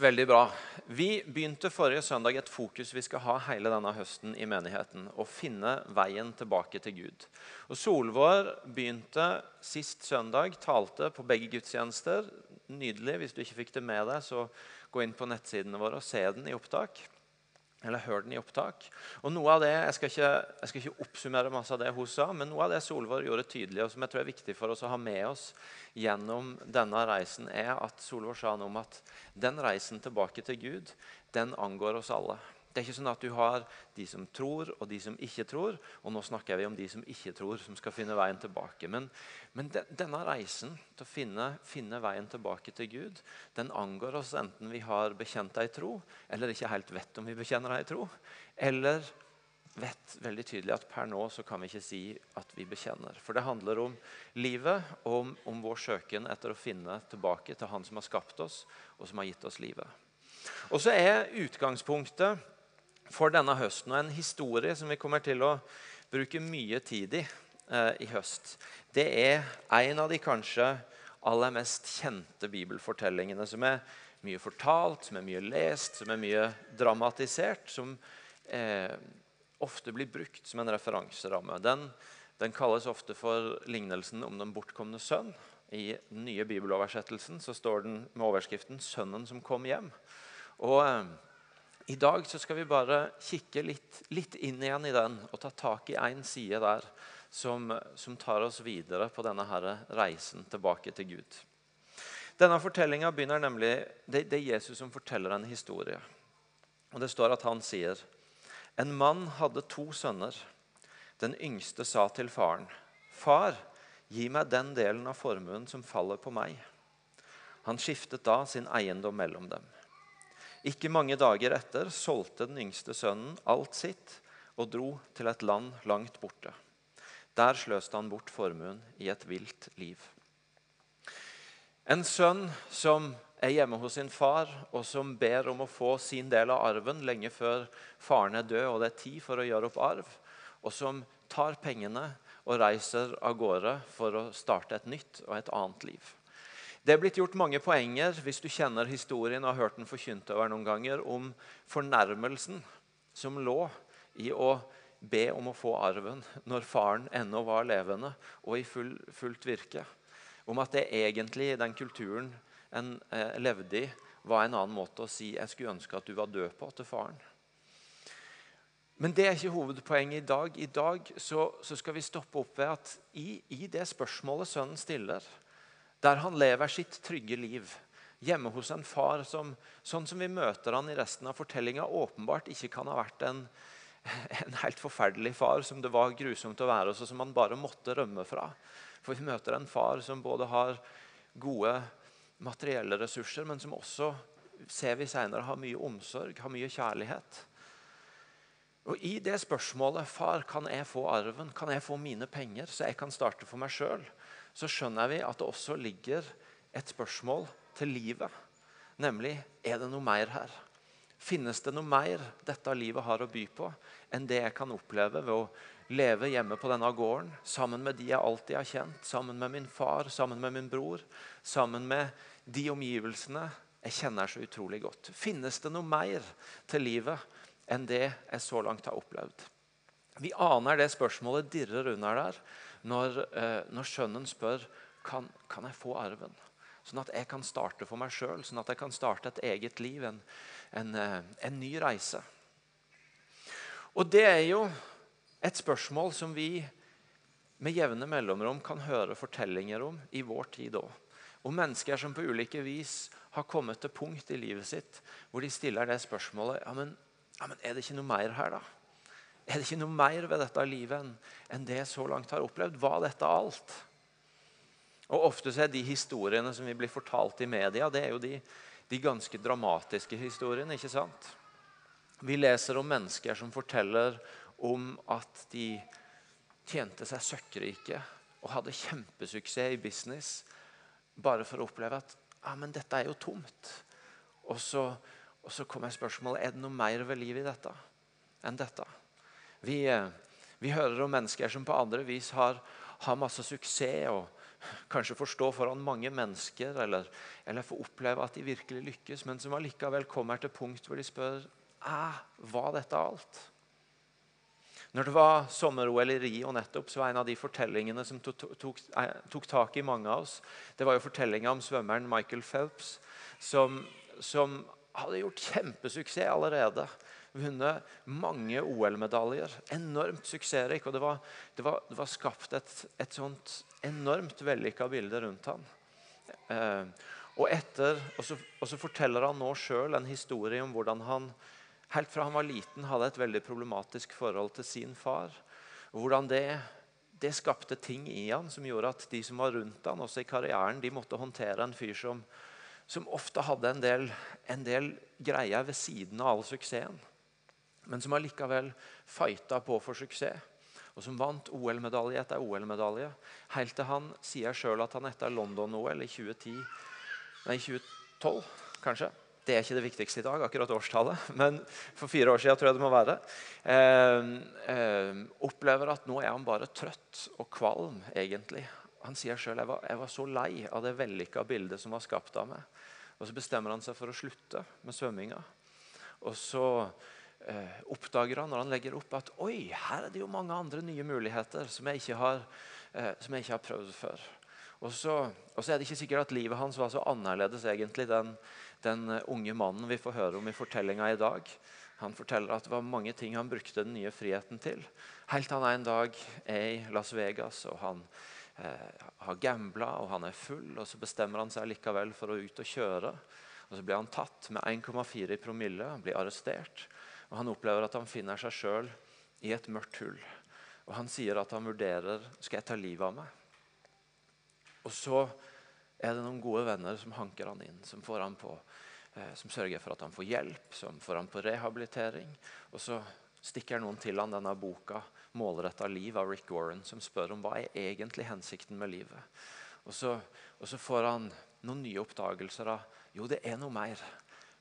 Veldig bra. Vi begynte forrige søndag et fokus vi skal ha hele denne høsten i menigheten. Å finne veien tilbake til Gud. Og Solvår begynte sist søndag, talte på begge gudstjenester. Nydelig. Hvis du ikke fikk det med deg, så gå inn på nettsidene våre og se den i opptak eller hør den i opptak. Og noe av det, Jeg skal ikke, jeg skal ikke oppsummere masse av det hun sa, men noe av det Solvor gjorde tydelig, og som jeg tror er viktig for oss å ha med oss gjennom denne reisen, er at Solvor sa noe om at den reisen tilbake til Gud den angår oss alle. Det er ikke sånn at du har de som tror, og de som ikke tror. Og nå snakker vi om de som ikke tror, som skal finne veien tilbake. Men, men de, denne reisen til å finne, finne, veien tilbake til Gud, den angår oss enten vi har bekjent ei tro, eller ikke helt vet om vi bekjenner ei tro, eller vet veldig tydelig at per nå så kan vi ikke si at vi bekjenner. For det handler om livet og om, om vår søken etter å finne tilbake til Han som har skapt oss, og som har gitt oss livet. Og så er utgangspunktet for denne høsten. Og en historie som vi kommer til å bruke mye tid i eh, i høst, det er en av de kanskje aller mest kjente bibelfortellingene. Som er mye fortalt, som er mye lest, som er mye dramatisert. Som eh, ofte blir brukt som en referanseramme. Den, den, kalles ofte for lignelsen om den bortkomne sønn. I den nye bibeloversettelsen så står den med overskriften 'Sønnen som kom hjem'. Og eh, i dag skal vi bare kikke litt, litt, inn igjen i den og ta tak i én side der som, som, tar oss videre på denne her reisen tilbake til Gud. Denne fortellinga begynner nemlig det, det, er Jesus som forteller en historie. Og Det står at han sier en mann hadde to sønner. Den yngste sa til faren, 'Far, gi meg den delen av formuen som faller på meg.' Han skiftet da sin eiendom mellom dem. Ikke mange dager etter solgte den yngste sønnen alt sitt og dro til et land langt borte. Der sløste han bort formuen i et vilt liv. En sønn som er hjemme hos sin far, og som ber om å få sin del av arven lenge før faren er død og det er tid for å gjøre opp arv, og som tar pengene og reiser av gårde for å starte et nytt og et annet liv. Det er blitt gjort mange poenger hvis du kjenner historien og har hørt den forkynt over noen ganger, om fornærmelsen som lå i å be om å få arven når faren ennå var levende og i full, fullt virke. Om at det egentlig i den kulturen en eh, levde i, var en annen måte å si 'jeg skulle ønske at du var død på' til faren. Men det er ikke hovedpoenget i dag. I dag så, så skal vi stoppe opp ved at i, i det spørsmålet sønnen stiller, der han lever sitt trygge liv hjemme hos en far som sånn som vi møter han i resten av fortellinga, åpenbart ikke kan ha vært en, en, helt forferdelig far som det var grusomt å være hos, og som han bare måtte rømme fra. For vi møter en far som både har gode materielle ressurser, men som også ser vi senere, har mye omsorg, har mye kjærlighet. Og I det spørsmålet far, kan jeg få arven, kan jeg få mine penger, så jeg kan starte for meg sjøl, så skjønner vi at det også ligger et spørsmål til livet. Nemlig er det noe mer her? Finnes det noe mer dette livet har å by på, enn det jeg kan oppleve ved å leve hjemme på denne gården sammen med de jeg alltid har kjent, sammen med min far, sammen med min bror, sammen med de omgivelsene jeg kjenner så utrolig godt? Finnes det noe mer til livet enn det jeg så langt har opplevd? Vi aner det spørsmålet dirrer under der når, eh, når sønnen spør kan, kan jeg få arven. Sånn at jeg kan starte for meg sjøl, sånn at jeg kan starte et eget liv, en, en, eh, en, ny reise. Og det er jo et spørsmål som vi med jevne mellomrom kan høre fortellinger om i vår tid òg. Om mennesker som på ulike vis har kommet til punkt i livet sitt hvor de stiller det spørsmålet ja, men, ja, men er det ikke noe mer her, da? Er det ikke noe mer ved dette livet enn det jeg så langt har opplevd? Var dette alt? Og Ofte er de historiene som vi blir fortalt i media, det er jo de, de ganske dramatiske historiene. ikke sant? Vi leser om mennesker som forteller om at de tjente seg søkkrike og hadde kjempesuksess i business bare for å oppleve at ja, men dette er jo tomt. Og så, og så kommer spørsmålet er det noe mer ved livet i dette enn dette. Vi, eh, vi, hører om mennesker som på andre vis har, har masse suksess og kanskje får stå foran mange mennesker eller, eller får oppleve at de virkelig lykkes, men som allikevel kommer til punkt hvor de spør var dette alt. Når det var sommer-OL i Rio nettopp, så var en av de fortellingene som tok, tok, eh, tok, tak i mange av oss, det var jo fortellinga om svømmeren Michael Phelps, som, som hadde gjort kjempesuksess allerede. Vunnet mange OL-medaljer. Enormt suksessrik. Og det var, det var, det var skapt et, et, sånt enormt vellykka bilde rundt ham. Eh, og, etter, og, så, og så forteller han nå sjøl en historie om hvordan han helt fra han var liten hadde et veldig problematisk forhold til sin far. Og hvordan det, det skapte ting i han som gjorde at de som var rundt han, også i karrieren, de måtte håndtere en fyr som, som ofte hadde en del, en del greier ved siden av all suksessen. Men som allikevel fighta på for suksess. Og som vant OL-medalje etter OL-medalje. Helt til han sier sjøl at han etter London-OL i 2010, nei, 2012 kanskje, det er ikke det viktigste i dag, akkurat årstallet, men for fire år siden tror jeg det må være. Eh, eh, opplever at nå er han bare trøtt og kvalm, egentlig. Han sier sjøl jeg, jeg var så lei av det vellykka bildet som var skapt av meg. Og Så bestemmer han seg for å slutte med svømminga. Og så oppdager han når han legger opp at oi, her er det jo mange andre nye muligheter som jeg ikke har, eh, som jeg ikke har prøvd før. Og så, og så, er det ikke sikkert at livet hans var så annerledes egentlig den, den eh, unge mannen vi får høre om i fortellinga i dag. Han forteller at det var mange ting han brukte den nye friheten til. Helt til han en dag er i Las Vegas og han eh, har gambla og han er full. og Så bestemmer han seg likevel for å ut og kjøre. Og Så blir han tatt med 1,4 i promille. Han blir arrestert. Og Han opplever at han finner seg sjøl i et mørkt hull. Og Han sier at han vurderer skal jeg ta livet av meg. Og så er det noen gode venner som hanker han inn, som, får han på, eh, som sørger for at han får hjelp, som får han på rehabilitering. Og så stikker noen til han denne boka 'Målretta liv' av Rick Warren, som spør om hva er egentlig hensikten med livet. Og så, og så får han noen nye oppdagelser av jo, det er noe mer.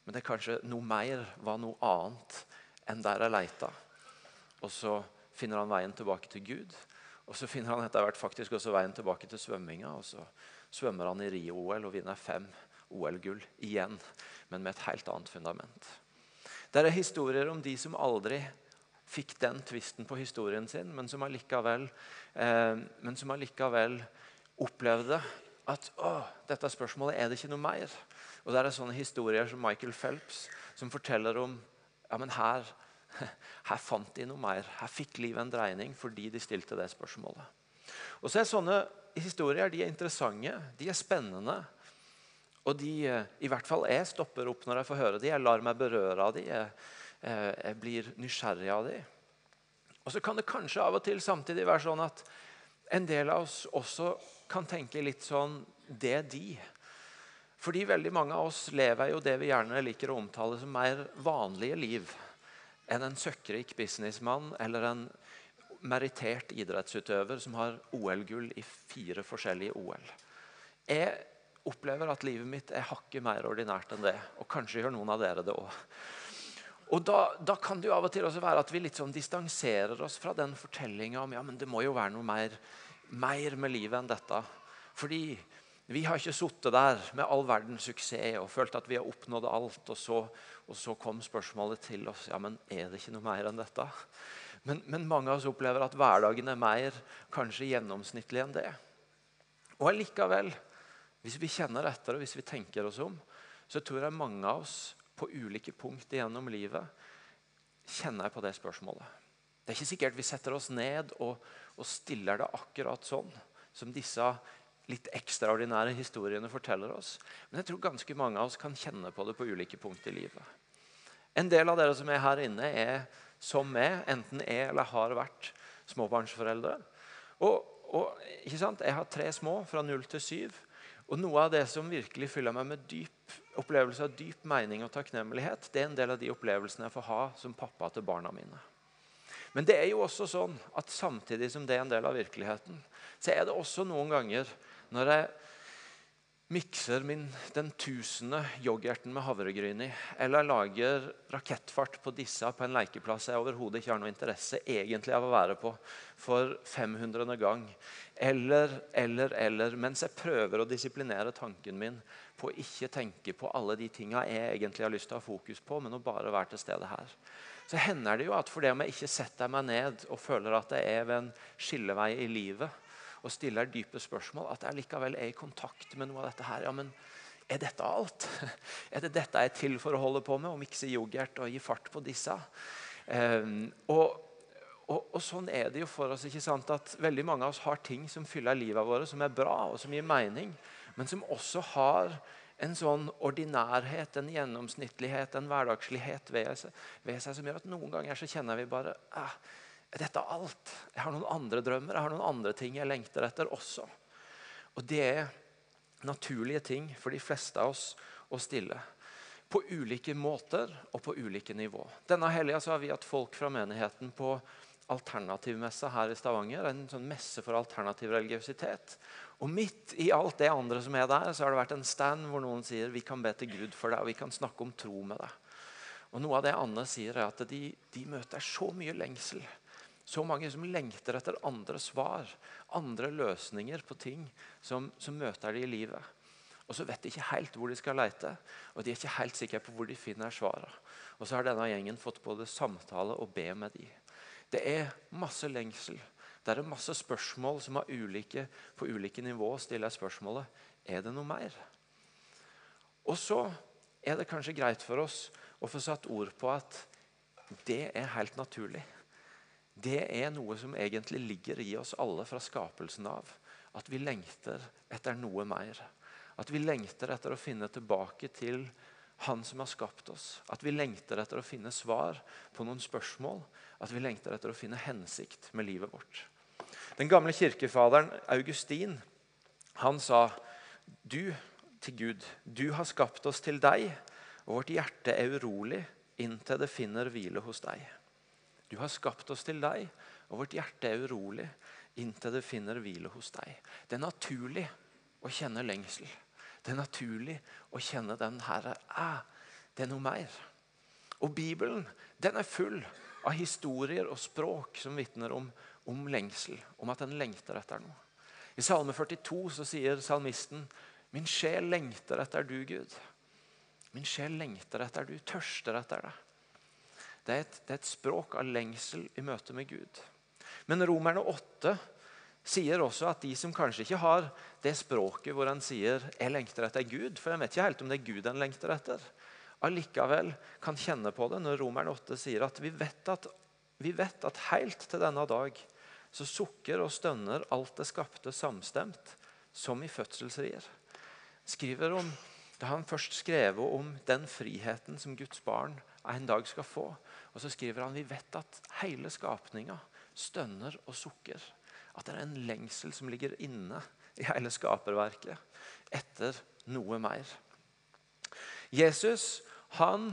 Men det er kanskje noe mer var noe annet enn der jeg leita. Og så finner han veien tilbake til Gud. Og så finner han etter hvert faktisk også veien tilbake til svømminga. Og så svømmer han i Rio-OL og vinner fem OL-gull igjen, men med et helt annet fundament. Det er historier om de som aldri fikk den tvisten på historien sin, men som allikevel, eh, men som allikevel opplevde at å, dette spørsmålet er det ikke noe mer. Og Det er sånne historier som Michael Phelps, som forteller om ja, men her, her fant de noe mer. Her fikk livet en dreining fordi de stilte det spørsmålet. Og så er sånne historier de er interessante, de er spennende. Og de, eh, i hvert fall jeg stopper opp når jeg får høre de. Jeg lar meg berøre av de. Jeg, eh, jeg blir nysgjerrig av de. Og så kan det kanskje av og til samtidig være sånn at en del av oss også kan tenke litt sånn Det er de. Fordi veldig mange av oss lever jo det vi gjerne liker å omtale som mer vanlige liv enn en søkkrik businessmann eller en merittert idrettsutøver som har OL-gull i fire forskjellige OL. Jeg opplever at livet mitt er hakket mer ordinært enn det. Og kanskje gjør noen av dere det òg. Og da, da, kan det jo av og til også være at vi litt sånn distanserer oss fra den fortellinga om ja, men det må jo være noe mer, mer med livet enn dette. Fordi vi har ikke sittet der med all verdens suksess og følt at vi har oppnådd alt. Og så, og så kom spørsmålet til oss ja, men er det ikke noe mer enn dette. Men, men, mange av oss opplever at hverdagen er mer kanskje gjennomsnittlig enn det. Og allikevel, hvis vi kjenner etter og hvis vi tenker oss om, så tror jeg mange av oss på ulike punkt gjennom livet kjenner på det spørsmålet. Det er ikke sikkert vi setter oss ned og, og stiller det akkurat sånn som disse litt ekstraordinære historiene forteller oss. Men jeg tror ganske mange av oss kan kjenne på det på ulike punkt i livet. En del av dere som er her inne, er som meg, enten er eller har vært småbarnsforeldre. Og, og, Jeg har tre små, fra null til syv. Og Noe av det som virkelig fyller meg med dyp opplevelse av dyp mening og takknemlighet, det er en del av de opplevelsene jeg får ha som pappa til barna mine. Men det er jo også sånn at samtidig som det er en del av virkeligheten, så er det også noen ganger når jeg mikser min, den tusende yoghurten med havregryn i, eller lager rakettfart på disse på en lekeplass jeg overhodet ikke har noe interesse egentlig av å være på, for 500. gang, eller, eller, eller, mens jeg prøver å disiplinere tanken min på å ikke tenke på alle de tinga jeg egentlig har lyst til å ha fokus på, men å bare være til stede her. Så hender det jo at fordi om jeg ikke setter meg ned og føler at jeg er ved en skillevei i livet, og stiller dype spørsmål, at jeg likevel er i kontakt med noe av dette her. Ja, men er dette alt? Er det dette jeg er til for å holde på med? Å mikse yoghurt og gi fart på disse? Um, og, og, og, sånn er det jo for oss. ikke sant? At Veldig mange av oss har ting som fyller livet vårt, som er bra og som gir mening, men som også har en sånn ordinærhet, en gjennomsnittlighet, en hverdagslighet ved seg, ved seg som gjør at noen ganger så kjenner vi bare eh, er alt? Jeg har noen andre drømmer, jeg har noen andre ting jeg lengter etter også. Og det er naturlige ting for de fleste av oss å stille. På ulike måter og på ulike nivå. Denne helga har vi hatt folk fra menigheten på alternativmesse her i Stavanger. En sånn messe for alternativ religiøsitet. Og midt i alt det andre som er der, så har det vært en stand hvor noen sier vi kan be til Gud for deg, og vi kan snakke om tro med deg. Og Noe av det Anne sier, er at de, de møter så mye lengsel så mange som lengter etter andre svar, andre løsninger på ting som, som møter de i livet. Og så vet de ikke helt hvor de skal lete, og de er ikke helt sikre på hvor de finner svarene. Og så har denne gjengen fått både samtale og be med de. Det er masse lengsel. Det er masse spørsmål som har ulike, på ulike nivå stiller spørsmålet er det noe mer. Og så er det kanskje greit for oss å få satt ord på at det er helt naturlig det er noe som egentlig ligger i oss alle fra skapelsen av. At vi lengter etter noe mer. At vi lengter etter å finne tilbake til Han som har skapt oss. At vi lengter etter å finne svar på noen spørsmål. At vi lengter etter å finne hensikt med livet vårt. Den gamle kirkefaderen Augustin han sa du til Gud, du har skapt oss til deg, og vårt hjerte er urolig inntil det finner hvile hos deg. Du har skapt oss til deg, og vårt hjerte er urolig inntil det finner hvile hos deg. Det er naturlig å kjenne lengsel. Det er naturlig å kjenne den herre ah, Det er noe mer. Og Bibelen den er full av historier og språk som vitner om, om lengsel, om at en lengter etter noe. I Salme 42 så sier salmisten Min sjel lengter etter du, Gud. Min sjel lengter etter du, tørster etter deg. Det er, et, det er et språk av lengsel i møte med Gud. Men Romerne 8 sier også at de som kanskje ikke har det språket hvor han sier 'jeg lengter etter Gud', for jeg vet ikke helt om det er Gud han lengter etter, allikevel kan kjenne på det når Romerne 8 sier at vi vet at, vi vet at helt til denne dag så sukker og stønner alt det skapte samstemt, som i fødselsrier. Skriver om, Da han først skrev om den friheten som Guds barn en dag skal få, og så skriver han vi vet at hele skapninga stønner og sukker. At det er en lengsel som ligger inne i hele skaperverket etter noe mer. Jesus han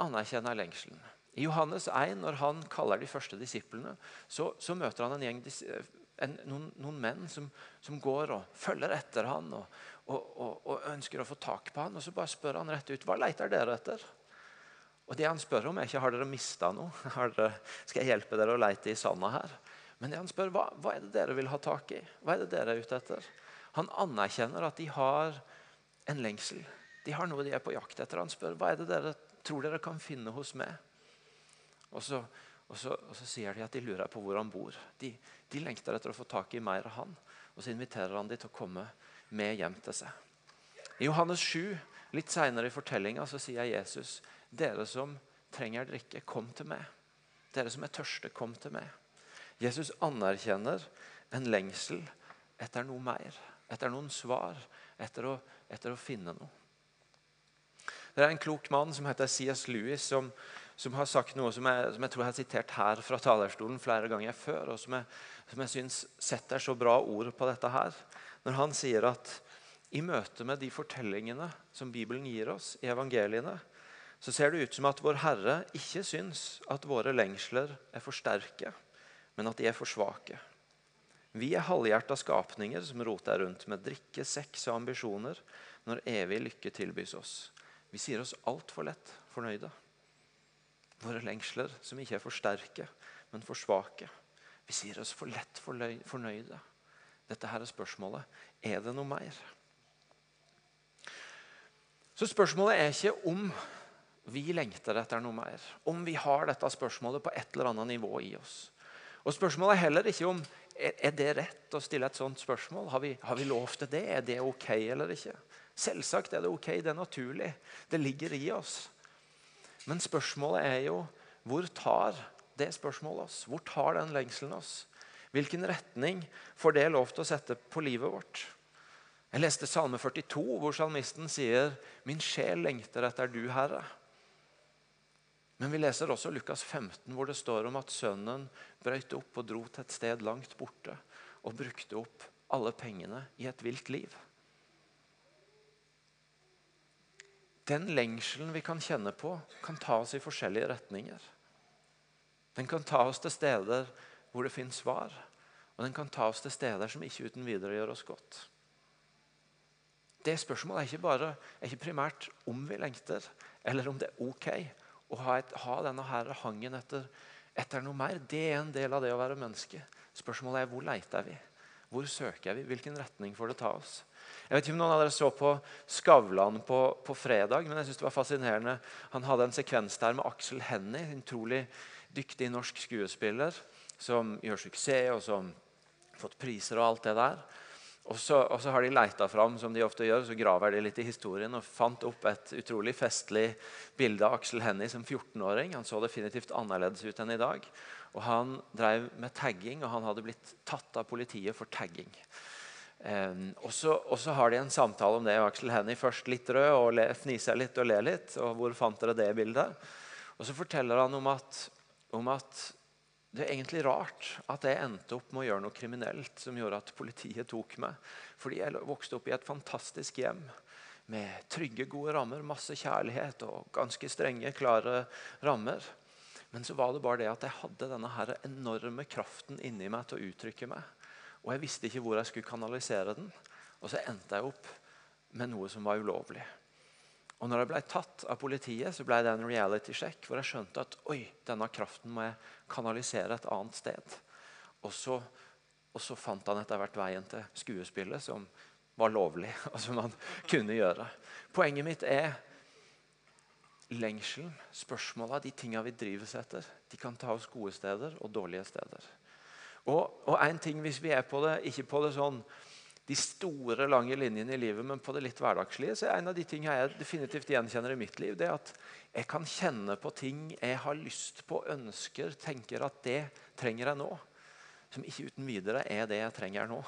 anerkjenner lengselen. I Johannes 1, når han kaller de første disiplene, så, så møter han en gjeng, en, noen, noen, menn som, som, går og følger etter han og, og, og, og, ønsker å få tak på han. Og Så bare spør han rett ut hva leter dere etter. Og det han spør om, er ikke har dere mista noe. Dere, skal jeg hjelpe dere å leite i sanda her? Men det han spør, hva, hva er det dere vil ha tak i? Hva er det dere er ute etter? Han anerkjenner at de har en lengsel. De har noe de er på jakt etter. Han spør hva er det dere tror dere kan finne hos meg. Og så, og så, og så sier de at de lurer på hvor han bor. De, de, lengter etter å få tak i mer av han. Og så inviterer han de til å komme med hjem til seg. I Johannes 7, litt seinere i fortellinga, sier Jesus dere som trenger drikke, kom til meg. Dere som er tørste, kom til meg. Jesus anerkjenner en lengsel etter noe mer, etter noen svar, etter å, etter å finne noe. Det er en klok mann som heter C.S. Lewis, som, som, har sagt noe som jeg, som jeg, tror jeg har sitert her fra talerstolen flere ganger før, og som jeg, som jeg syns setter så bra ord på dette her. Når han sier at i møte med de fortellingene som Bibelen gir oss i evangeliene, så ser det ut som at vår Herre ikke syns at våre lengsler er for sterke, men at de er for svake. Vi er halvhjerta skapninger som roter rundt med drikke, sex og ambisjoner når evig lykke tilbys oss. Vi sier oss altfor lett fornøyde. Våre lengsler som ikke er for sterke, men for svake. Vi sier oss for lett fornøyde. Dette her er spørsmålet. Er det noe mer? Så spørsmålet er ikke om vi lengter etter noe mer. Om vi har dette spørsmålet på et eller annet nivå i oss. Og Spørsmålet er heller ikke om er det rett å stille et sånt spørsmål. Har vi, har vi lov til det? Er det ok eller ikke? Selvsagt er det ok. Det er naturlig. Det ligger i oss. Men spørsmålet er jo hvor tar det spørsmålet oss? Hvor tar den lengselen oss? Hvilken retning får det lov til å sette på livet vårt? Jeg leste Salme 42, hvor salmisten sier, 'Min sjel lengter etter du, Herre'. Men vi leser også Lukas 15, hvor det står om at sønnen brøyte opp og dro til et sted langt borte og brukte opp alle pengene i et vilt liv. Den lengselen vi kan kjenne på, kan ta oss i forskjellige retninger. Den kan ta oss til steder hvor det finnes svar, og den kan ta oss til steder som ikke uten videre gjør oss godt. Det spørsmålet er ikke, bare, er ikke primært om vi lengter, eller om det er ok å ha, et, ha denne her hangen etter, etter, noe mer. Det er en del av det å være menneske. Spørsmålet er hvor leter vi? Hvor søker vi? Hvilken retning får det ta oss? Jeg vet ikke om noen av dere så på Skavlan på, på fredag, men jeg synes det var fascinerende. Han hadde en sekvens der med Aksel Hennie, en utrolig dyktig norsk skuespiller som gjør suksess, og som har fått priser og alt det der. Og så, og så, har de leita fram som de ofte gjør, så graver de litt i historien og fant opp et utrolig festlig bilde av Aksel Hennie som 14-åring. Han så definitivt annerledes ut enn i dag. Og Han drev med tagging, og han hadde blitt tatt av politiet for tagging. Og, så, har de en samtale om det. og Aksel Hennie først litt rød og le, fniser litt og ler litt. og Hvor fant dere det bildet? Og Så forteller han om at, om at det er egentlig rart at jeg endte opp med å gjøre noe kriminelt som gjorde at politiet tok meg. Fordi jeg vokste opp i et fantastisk hjem med trygge, gode rammer, masse kjærlighet og ganske strenge, klare rammer. Men så var det bare det at jeg hadde denne her enorme kraften inni meg til å uttrykke meg. Og jeg visste ikke hvor jeg skulle kanalisere den. Og så endte jeg opp med noe som var ulovlig. Og når jeg ble tatt av politiet, så ble det en reality-sjekk hvor jeg skjønte at oi, denne kraften må jeg kanalisere et annet sted. Og så, og så fant han etter hvert veien til skuespillet, som var lovlig, og som han kunne gjøre. Poenget mitt er lengselen, spørsmåla, de tinga vi drives etter. De kan ta oss gode steder og dårlige steder. Og, og en ting hvis vi er på det, ikke på det sånn de store, lange linjene i livet, men på det litt hverdagslige, så er en av de tingene jeg definitivt gjenkjenner i mitt liv, det at jeg kan kjenne på ting jeg har lyst på, ønsker, tenker at det trenger jeg nå. Som ikke uten videre er det jeg trenger nå.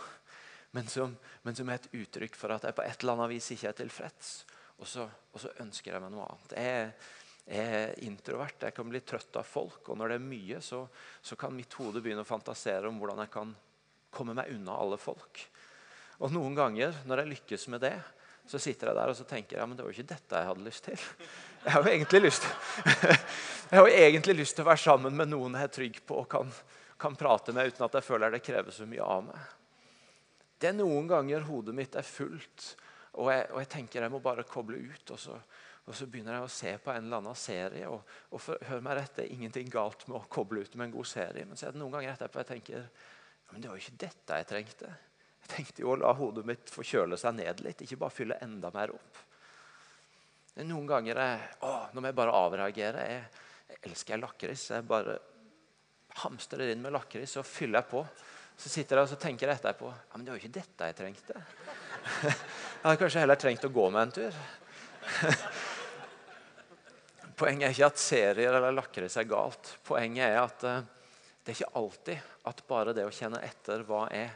Men som, men som er et uttrykk for at jeg på et eller annet vis ikke er tilfreds. Og så, og så ønsker jeg meg noe annet. Jeg er introvert, jeg kan bli trøtt av folk. Og når det er mye, så, så kan mitt hode begynne å fantasere om hvordan jeg kan komme meg unna alle folk. Og noen ganger når jeg lykkes med det, så sitter jeg der og så tenker ja, men det var jo ikke dette jeg hadde lyst til. Jeg har jo egentlig lyst, jeg har jo egentlig lyst til å være sammen med noen jeg er trygg på og kan, kan prate med uten at jeg føler det krever så mye av meg. Det er noen ganger hodet mitt er fullt, og jeg, og jeg tenker jeg må bare koble ut. og så, og så begynner jeg å se på en eller annen serie. Og, og for, hør meg rett, det er ingenting galt med å koble ut med en god serie. Men så er det noen ganger etterpå jeg tenker ja, men det var jo ikke dette jeg trengte. Jeg tenkte jo å la hodet mitt få kjøle seg ned litt, ikke bare fylle enda mer opp. Men Noen ganger jeg, å, Nå må jeg bare avreagere. Jeg, jeg elsker lakris. Jeg bare hamstrer inn med lakris og fyller jeg på. Så sitter jeg og tenker jeg etterpå ja, men det var jo ikke dette jeg trengte. Jeg hadde kanskje heller trengt å gå med en tur. Poenget er ikke at serier eller lakris er galt. Poenget er at uh, det er ikke alltid at bare det å kjenne etter hva jeg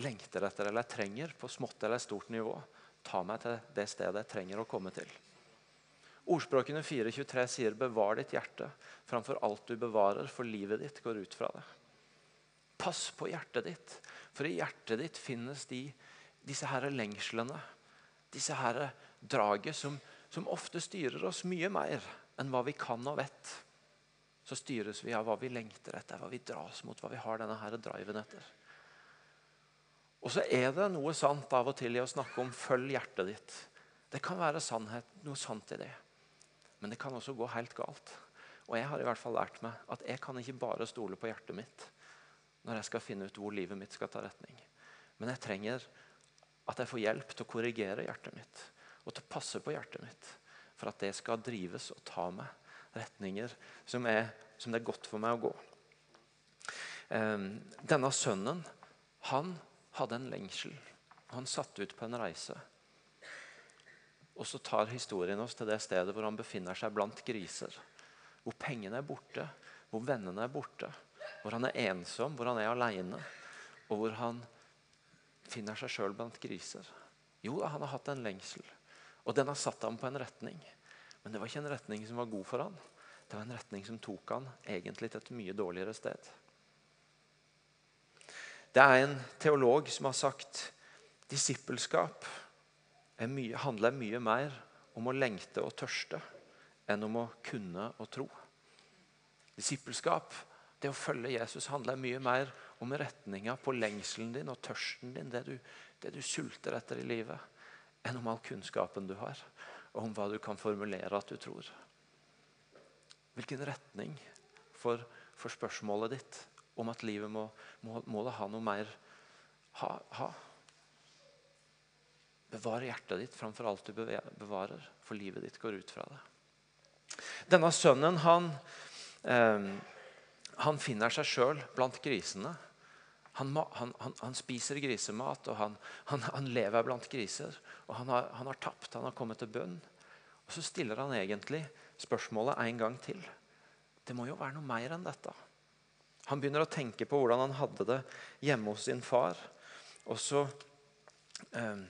lengter etter eller trenger på smått eller stort nivå, tar meg til det stedet jeg trenger å komme til. Ordspråkene 4.23 sier 'bevar ditt hjerte framfor alt du bevarer', for livet ditt går ut fra det. Pass på hjertet ditt, for i hjertet ditt finnes de, disse her lengslene, disse her draget som, som ofte styrer oss mye mer enn hva vi kan og vet. Så styres vi av hva vi lengter etter, hva vi dras mot, hva vi har denne her driven etter. Og så er det noe sant av og til i å snakke om 'følg hjertet ditt'. Det kan være sannhet, noe sant i det. Men det kan også gå helt galt. Og jeg har i hvert fall lært meg at jeg kan ikke bare stole på hjertet mitt når jeg skal finne ut hvor livet mitt skal ta retning. Men jeg trenger at jeg får hjelp til å korrigere hjertet mitt og til å passe på hjertet mitt for at det skal drives og ta meg retninger som, er, som det er godt for meg å gå. Um, denne sønnen han hadde en lengsel. Han satte ut på en reise. Og så tar historien oss til det stedet hvor han befinner seg blant griser. Hvor pengene er borte, hvor vennene er borte. Hvor han er ensom, hvor han er alene. Og hvor han finner seg sjøl blant griser. Jo, han har hatt en lengsel. Og den har satt ham på en retning. Men det var ikke en retning som var god for han. Det var en retning som tok han egentlig til et mye dårligere sted. Det er en teolog som har sagt disippelskap mye, handler mye mer om å lengte og tørste enn om å kunne og tro. Disippelskap, det å følge Jesus, handler mye mer om retninga på lengselen din og tørsten din, det du, det du sulter etter i livet, enn om all kunnskapen du har, og om hva du kan formulere at du tror. Hvilken retning for, for spørsmålet ditt om at livet må, må, må ha noe mer ha, ha. Bevare hjertet ditt framfor alt du bevarer, for livet ditt går ut fra det. Denne sønnen han, eh, han finner seg sjøl blant grisene. Han, han, han, spiser grisemat, og han, lever blant griser. Og han har, har tapt, han har kommet til bønn. Og Så stiller han egentlig spørsmålet en gang til. Det må jo være noe mer enn dette. Han begynner å tenke på hvordan han hadde det hjemme hos sin far. Og så, um,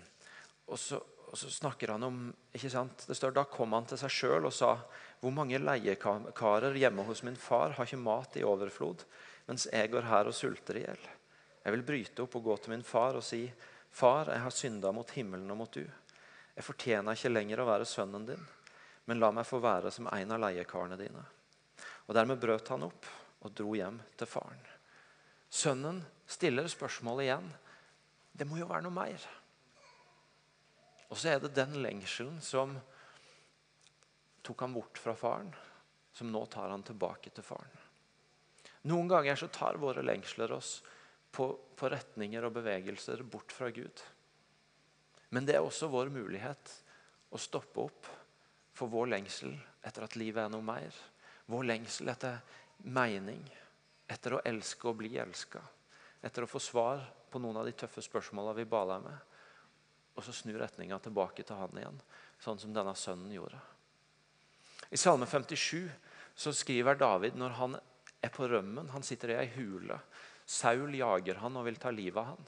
og så, og så snakker han om ikke sant? Det står, Da kom han til seg sjøl og sa hvor mange leiekarer hjemme hos min far har ikke mat i overflod, mens jeg går her og sulter i hjel. Jeg vil bryte opp og gå til min far og si, Far, jeg har synda mot himmelen og mot du. Jeg fortjener ikke lenger å være sønnen din, men la meg få være som en av leiekarene dine. Og Dermed brøt han opp og dro hjem til faren. Sønnen stiller spørsmålet igjen. Det må jo være noe mer. Og så er det den lengselen som tok han bort fra faren, som nå tar han tilbake til faren. Noen ganger så tar våre lengsler oss på, på retninger og bevegelser bort fra Gud. Men det er også vår mulighet å stoppe opp for vår lengsel etter at livet er noe mer. Vår lengsel etter mening, etter å elske og bli elska. Etter å få svar på noen av de tøffe spørsmåla vi bala med. Og så snu retninga tilbake til han igjen, sånn som denne sønnen gjorde. I Salme 57 så skriver David når han er på rømmen, han sitter i ei hule. Saul jager han og vil ta livet av han.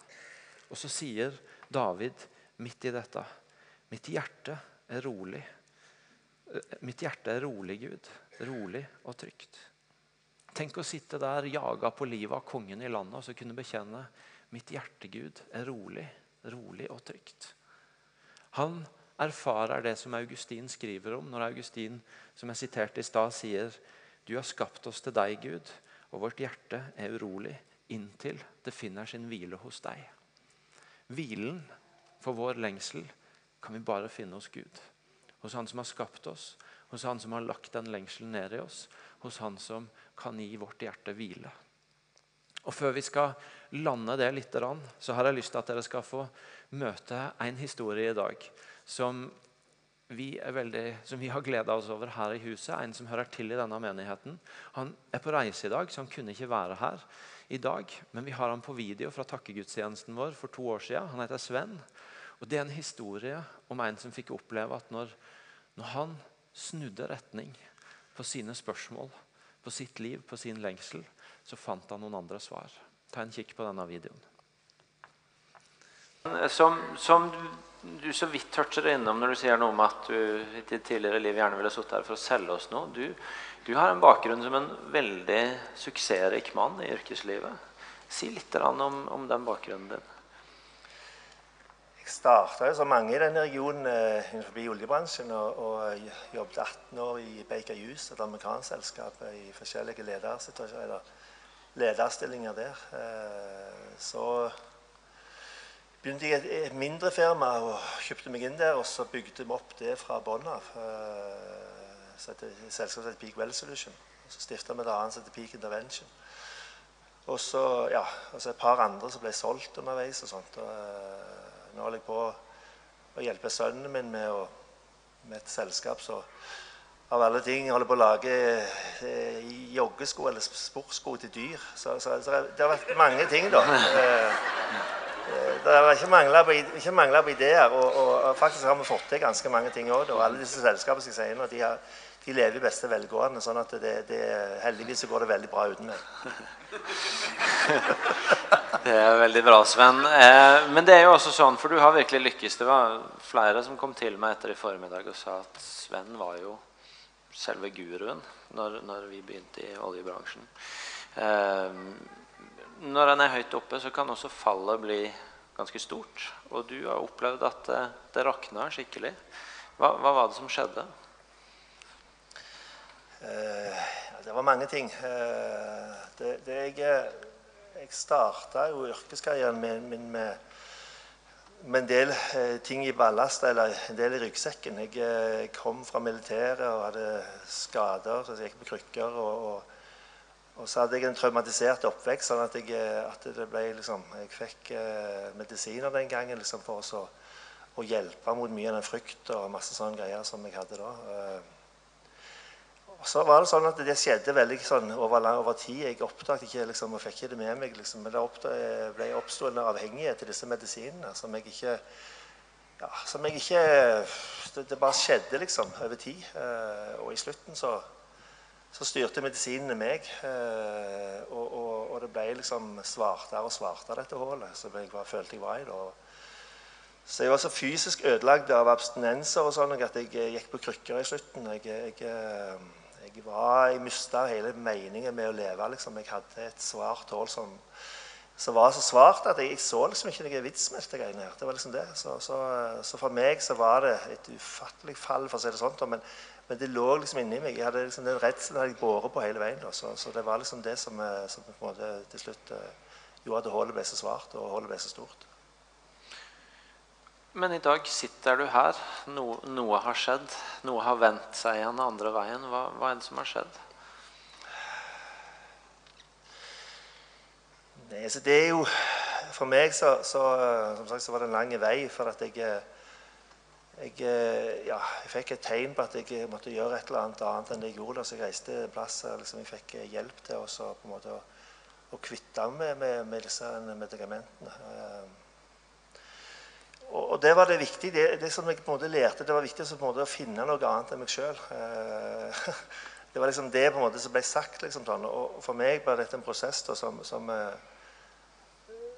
Og så sier David midt i dette Mitt hjerte er rolig. Mitt hjerte er rolig, Gud. Rolig og trygt. Tenk å sitte der jaga på livet av kongen i landet og så kunne bekjenne mitt hjerte, Gud, er rolig, rolig og trygt. Han erfarer det som Augustin skriver om når Augustin som jeg siterte i sted, sier du har skapt oss til deg, Gud, og vårt hjerte er urolig inntil det finner sin hvile hos deg. Hvilen for vår lengsel kan vi bare finne hos Gud. Hos Han som har skapt oss, hos Han som har lagt den lengselen ned i oss, hos Han som kan gi vårt hjerte hvile. Og Før vi skal lande det litt, så har jeg lyst til at dere skal få møte en historie i dag som vi, veldig, som vi har gleda oss over her i huset. En som hører til i denne menigheten. Han er på reise i dag, så han kunne ikke være her i dag. Men vi har han på video fra takkegudstjenesten vår for to år siden. Han heter Sven. Og Det er en historie om en som fikk oppleve at når, når han snudde retning på sine spørsmål på sitt liv, på sin lengsel, så fant han noen andre svar. Ta en kikk på denne videoen. Som, som du så vidt deg innom når du sier noe om at du i ditt tidligere liv gjerne ville sittet her for å selge oss noe. Du, du, har en bakgrunn som en veldig suksessrik mann i yrkeslivet. Si litt om, om den bakgrunnen din. Jeg starta som mange i denne regionen eh, innenfor oljebransjen og, og, jobbet 18 år i Baker Hughes, et amerikansk selskap, i forskjellige lederstillinger der. Eh, så begynte jeg i et mindre firma og kjøpte meg inn der. Og så bygde vi opp det fra bunnen av. Eh, så heter Selskapet heter Peak Well Solution. Og så stifta vi et annet som heter Peak Intervention. Og så ja, altså et par andre som ble solgt underveis. og sånt. Og, uh, nå holder jeg på å hjelpe sønnen min med, å, med et selskap som av alle ting holder på å lage eh, joggesko eller sportssko til dyr. Så, så, så det har vært mange ting, da. Det har ikke mangla på, ideer. Og, og, faktisk har vi fått til ganske mange ting òg. Og alle disse selskapene skal jeg si nå, de, har, de lever i beste velgående. sånn at det, det, heldigvis går det veldig bra uten meg. Det er veldig bra, Sven. Eh, men det er jo også sånn, for du har virkelig lykkes. Det var flere som kom til meg etter i formiddag og sa at Sven var jo selve guruen når, når vi begynte i oljebransjen. Eh, når en er høyt oppe, så kan også fallet bli ganske stort. Og du har opplevd at det, det rakna skikkelig. Hva, hva, var det som skjedde? Eh, det var mange ting. Eh, det, det jeg, jeg starta jo yrkeskarrieren min med, med med en del eh, ting i ballast, eller en del i ryggsekken. Jeg eh, kom fra militæret og hadde skader, så jeg gikk på krykker. Og, og, og, så hadde jeg en traumatisert oppvekst, sånn at, jeg, eh, at ble liksom Jeg fikk eh, medisiner den gangen liksom, for å, å, hjelpe mot mye av den frykten og masse sånne greier som jeg hadde da. Eh, og så var det sånn at det skjedde veldig sånn over, over tid. Jeg oppdaget ikke liksom, og fikk ikke det med meg. Liksom, men det oppstod, ble oppstå en avhengighet til disse medisinene som jeg ikke ja, som jeg ikke det, det, bare skjedde liksom over tid. Eh, og i slutten så, så styrte medisinene meg. Eh, og, og, og, det ble liksom svartere og svartere, dette hullet som jeg var, følte jeg var i. da. Så jeg var så fysisk ødelagt av abstinenser og sånn at jeg gikk på krykker i slutten. Jeg, jeg, eh, jeg jeg mista hele meningen med å leve. Liksom. Jeg hadde et svart hull som, som, var så svart at jeg, jeg så liksom ikke noe vits med dette greiene her. Det var liksom det. Så, så, så, for meg så var det et ufattelig fall, for å si det sånn. Men, men, det lå liksom inni meg. Jeg hadde liksom Den redselen hadde jeg båret på hele veien. Så, så, det var liksom det som, eh, som på en måte til slutt eh, gjorde at hullet ble så svart og hullet ble så stort. Men i dag sitter du her. No, noe har skjedd. Noe har vendt seg igjen andre veien. Hva, hva, er det som har skjedd? Nei, så det er jo For meg så, så, som sagt, så var det en lang vei. For at jeg, jeg, ja, jeg fikk et tegn på at jeg måtte gjøre et eller annet annet enn det jeg gjorde. Så jeg reiste en plass liksom, jeg fikk hjelp til å, på en måte, å, å kvitte meg med, med disse medikamentene og, det var det viktige. Det, det, som jeg på en måte lærte, det var viktig på en måte å finne noe annet enn meg sjøl. Eh, det var liksom det på en måte som ble sagt. Liksom, sånn. Og for meg var dette en prosess da, som, som eh,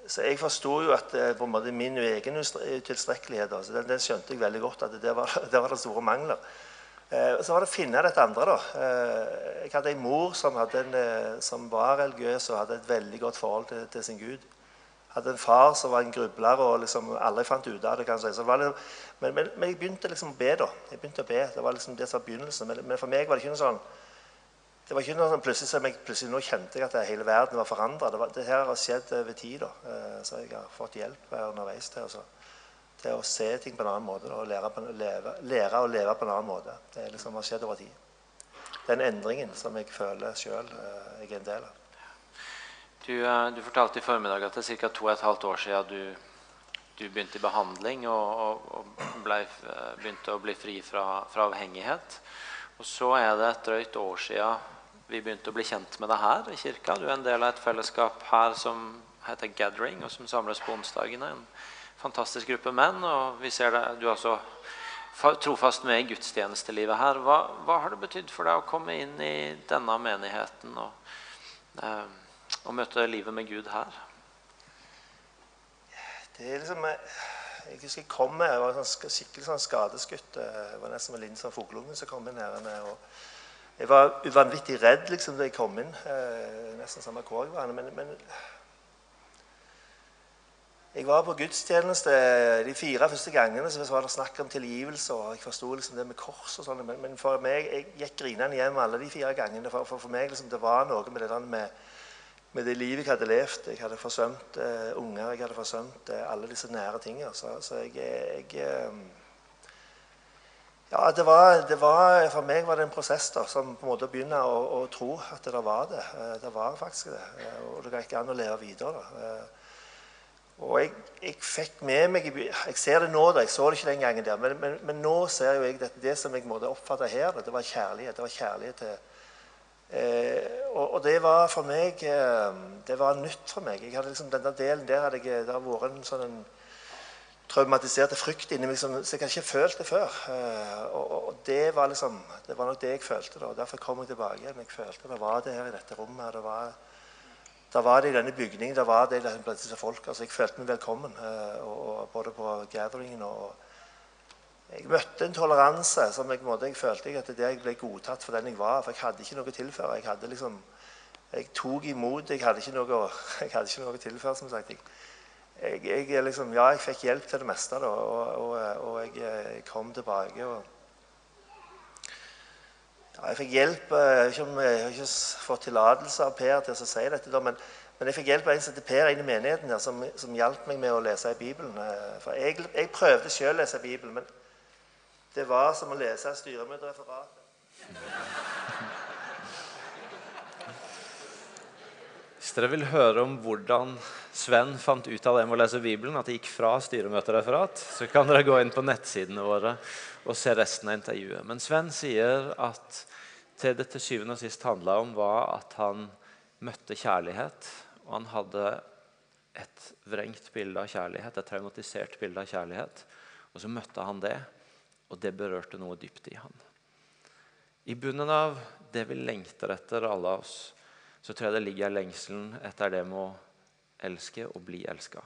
Så jeg forsto jo at eh, på en måte min egen utilstrekkelighet altså, den, den, skjønte jeg veldig godt at det var, det var det store mangler. Så var det å finne dette andre. da. Jeg hadde en mor som, en, som var religiøs og hadde et veldig godt forhold til, til sin Gud hadde en far som var en grubler og liksom aldri fant ut av det. si. Det, men, men, men, jeg begynte liksom å be. da. Jeg begynte å be. Det var liksom det som var begynnelsen. Men, men, for meg var det ikke noe sånn det var ikke noe sånn plutselig som jeg plutselig nå kjente jeg at hele verden var forandra. Det, det, her har skjedd over tid. da. Eh, så jeg har fått hjelp underveis til, også, til å se ting på en annen måte. Da, og lære, på, leve, lære, å leve på en annen måte. Det liksom har skjedd over tid. Den endringen som jeg føler sjøl eh, jeg er en del av. Du, eh, du, fortalte i formiddag at det er ca. to og et halvt år siden du, du begynte i behandling og, og, og ble, begynte å bli fri fra, fra, avhengighet. Og så er det et drøyt år siden vi begynte å bli kjent med deg her i kirka. Du er en del av et fellesskap her som heter Gathering, og som samles på onsdagene. En fantastisk gruppe menn. og vi ser det, Du er også trofast med i gudstjenestelivet her. Hva, hva, har det betydd for deg å komme inn i denne menigheten? og eh, og møte livet med Gud her? Det er liksom eh, Jeg husker jeg kom med, jeg var sånn, skikkelig sånn skadeskutt. Eh, jeg var nesten med Linn som fugleunge som kom inn her. Og jeg var uvanvittig redd liksom, da jeg kom inn. Eh, nesten samme hvor jeg var. Men, men jeg var på gudstjeneste de fire første gangene så var det snakk om tilgivelse. og Jeg forsto liksom det med kors og sånn. Men, men, for meg, jeg gikk grinende hjem alle de fire gangene. For, for, for meg liksom, det var noe med det der med med det livet jeg hadde levd. Jeg hadde forsømt eh, unger, jeg hadde forsømt eh, alle disse nære tingene. Så, så jeg, jeg eh, Ja, det var, det var, For meg var det en prosess da, som på en måte begynne å, å tro at det var det. Eh, det var faktisk det. Eh, og det gikk an å leve videre. da. Eh, og jeg, jeg, fikk med meg Jeg ser det nå, da. Jeg så det ikke den gangen der. Men, men, men nå ser jeg at det som jeg måtte oppfatte her, det var kjærlighet. Det var kjærlighet til eh, og, og, det var for meg eh, Det var nytt for meg. Liksom, Denne delen der hadde jeg, det har vært en sånn en traumatiserte frykt inni meg som, jeg hadde ikke følt det før. Eh, og, og, det var liksom Det var nok det jeg følte. da, Derfor kom jeg tilbake igjen. Jeg følte det var det her i dette rommet. det var da var det i denne bygningen da var det blant disse folk. Altså, jeg følte meg velkommen. Eh, og, både på gatheringen og Jeg møtte en toleranse som jeg, måte, jeg følte at det jeg ble godtatt for den jeg var. For jeg hadde ikke noe å tilføre. Jeg hadde liksom, jeg tok imot. Jeg hadde ikke noe, hadde ikke noe å tilføre, som sagt. Jeg, jeg, liksom, ja, jeg fikk hjelp til det meste, da, og, og, og jeg, jeg, kom tilbake. og ja, jeg fikk hjelp eh, Jeg har ikke, fått tillatelse av Per til å si dette, men, men, jeg fikk hjelp av en som heter Per inn i menigheten her, som, som hjalp meg med å lese i Bibelen. Eh, for jeg, jeg prøvde selv å lese Bibelen, men det var som å lese styremøtereferatet. Hvis dere vil høre om hvordan Sven fant ut av det med å lese Bibelen, at det gikk fra styremøtereferat, så kan dere gå inn på nettsidene våre og se resten av intervjuet. Men Sven sier at det det til syvende og sist handla om, var at han møtte kjærlighet. Og han hadde et vrengt bilde av kjærlighet, et traumatisert bilde av kjærlighet. Og så møtte han det, og det berørte noe dypt i han. I bunnen av det vi lengter etter, alle av oss, så tror jeg det ligger lengselen etter det med å elske og bli elska.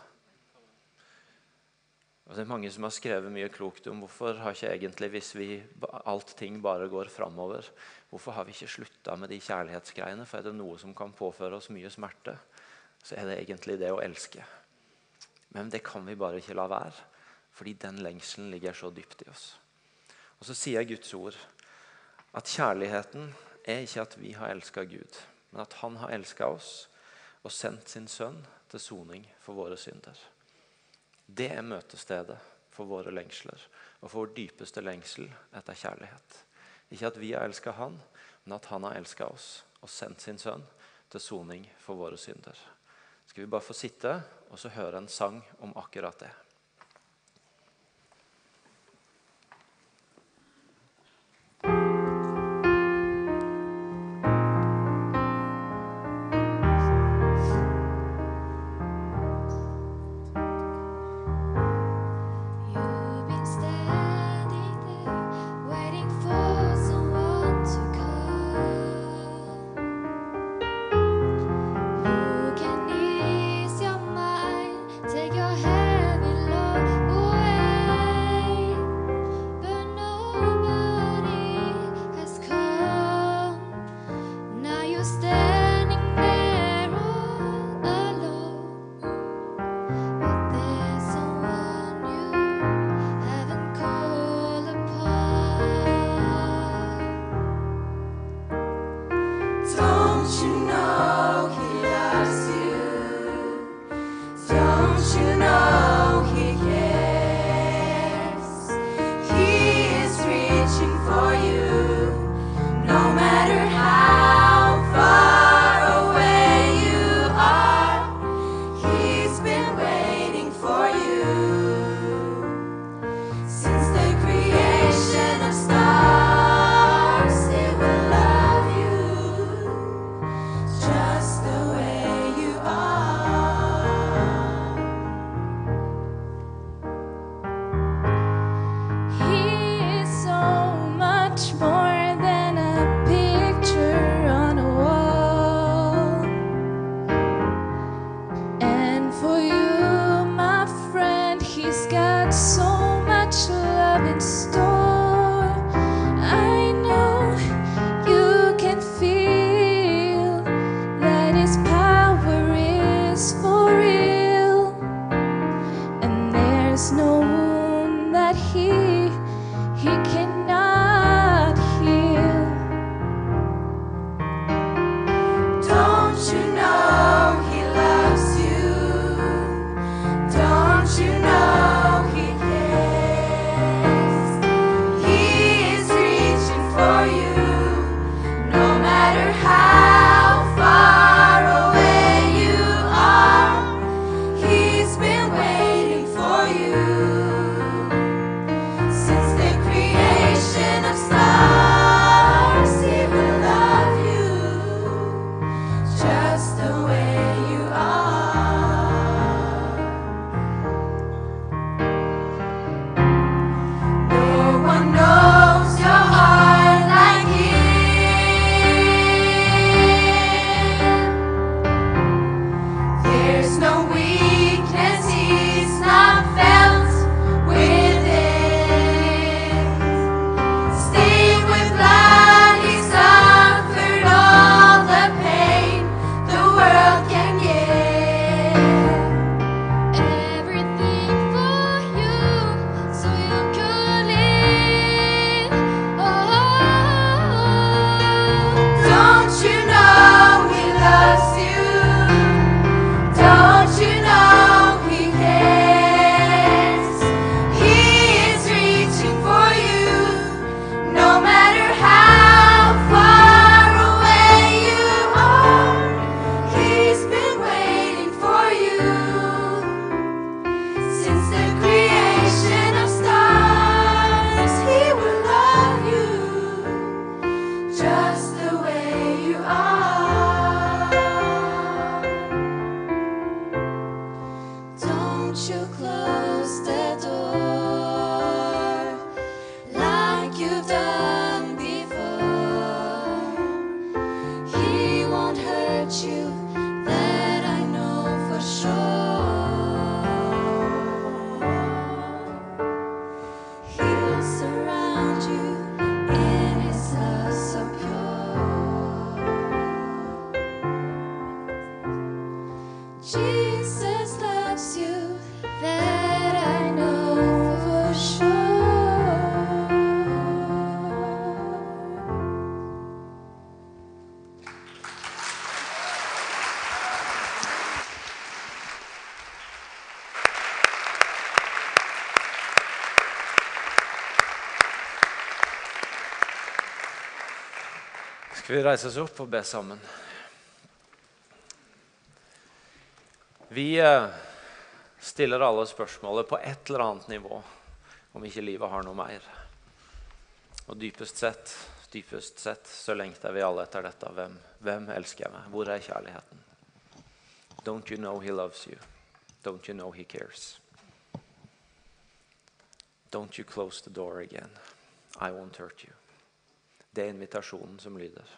Det er mange som har skrevet mye klokt om hvorfor har ikke egentlig, hvis vi, alt ting bare går framover, hvorfor har vi ikke slutta med de kjærlighetsgreiene? For er det noe som kan påføre oss mye smerte, så er det egentlig det å elske. Men det kan vi bare ikke la være, fordi den lengselen ligger så dypt i oss. Og Så sier Guds ord at kjærligheten er ikke at vi har elska Gud men at han har elska oss og sendt sin sønn til soning for våre synder. Det er møtestedet for våre lengsler og for vår dypeste lengsel etter kjærlighet. Ikke at vi har elska han, men at han har elska oss og sendt sin sønn til soning for våre synder. Skal vi bare få sitte og så høre en sang om akkurat det. Skal vi reise oss opp og be sammen? Vi eh, stiller alle spørsmålet på et eller annet nivå om ikke livet har noe mer. Og dypest sett, dypest sett så lengter vi alle etter dette. Hvem, hvem elsker jeg meg? Hvor er kjærligheten? Don't you know he loves you? Don't you know he cares? Don't you close the door again? I won't hurt you. Det er invitasjonen som lyder.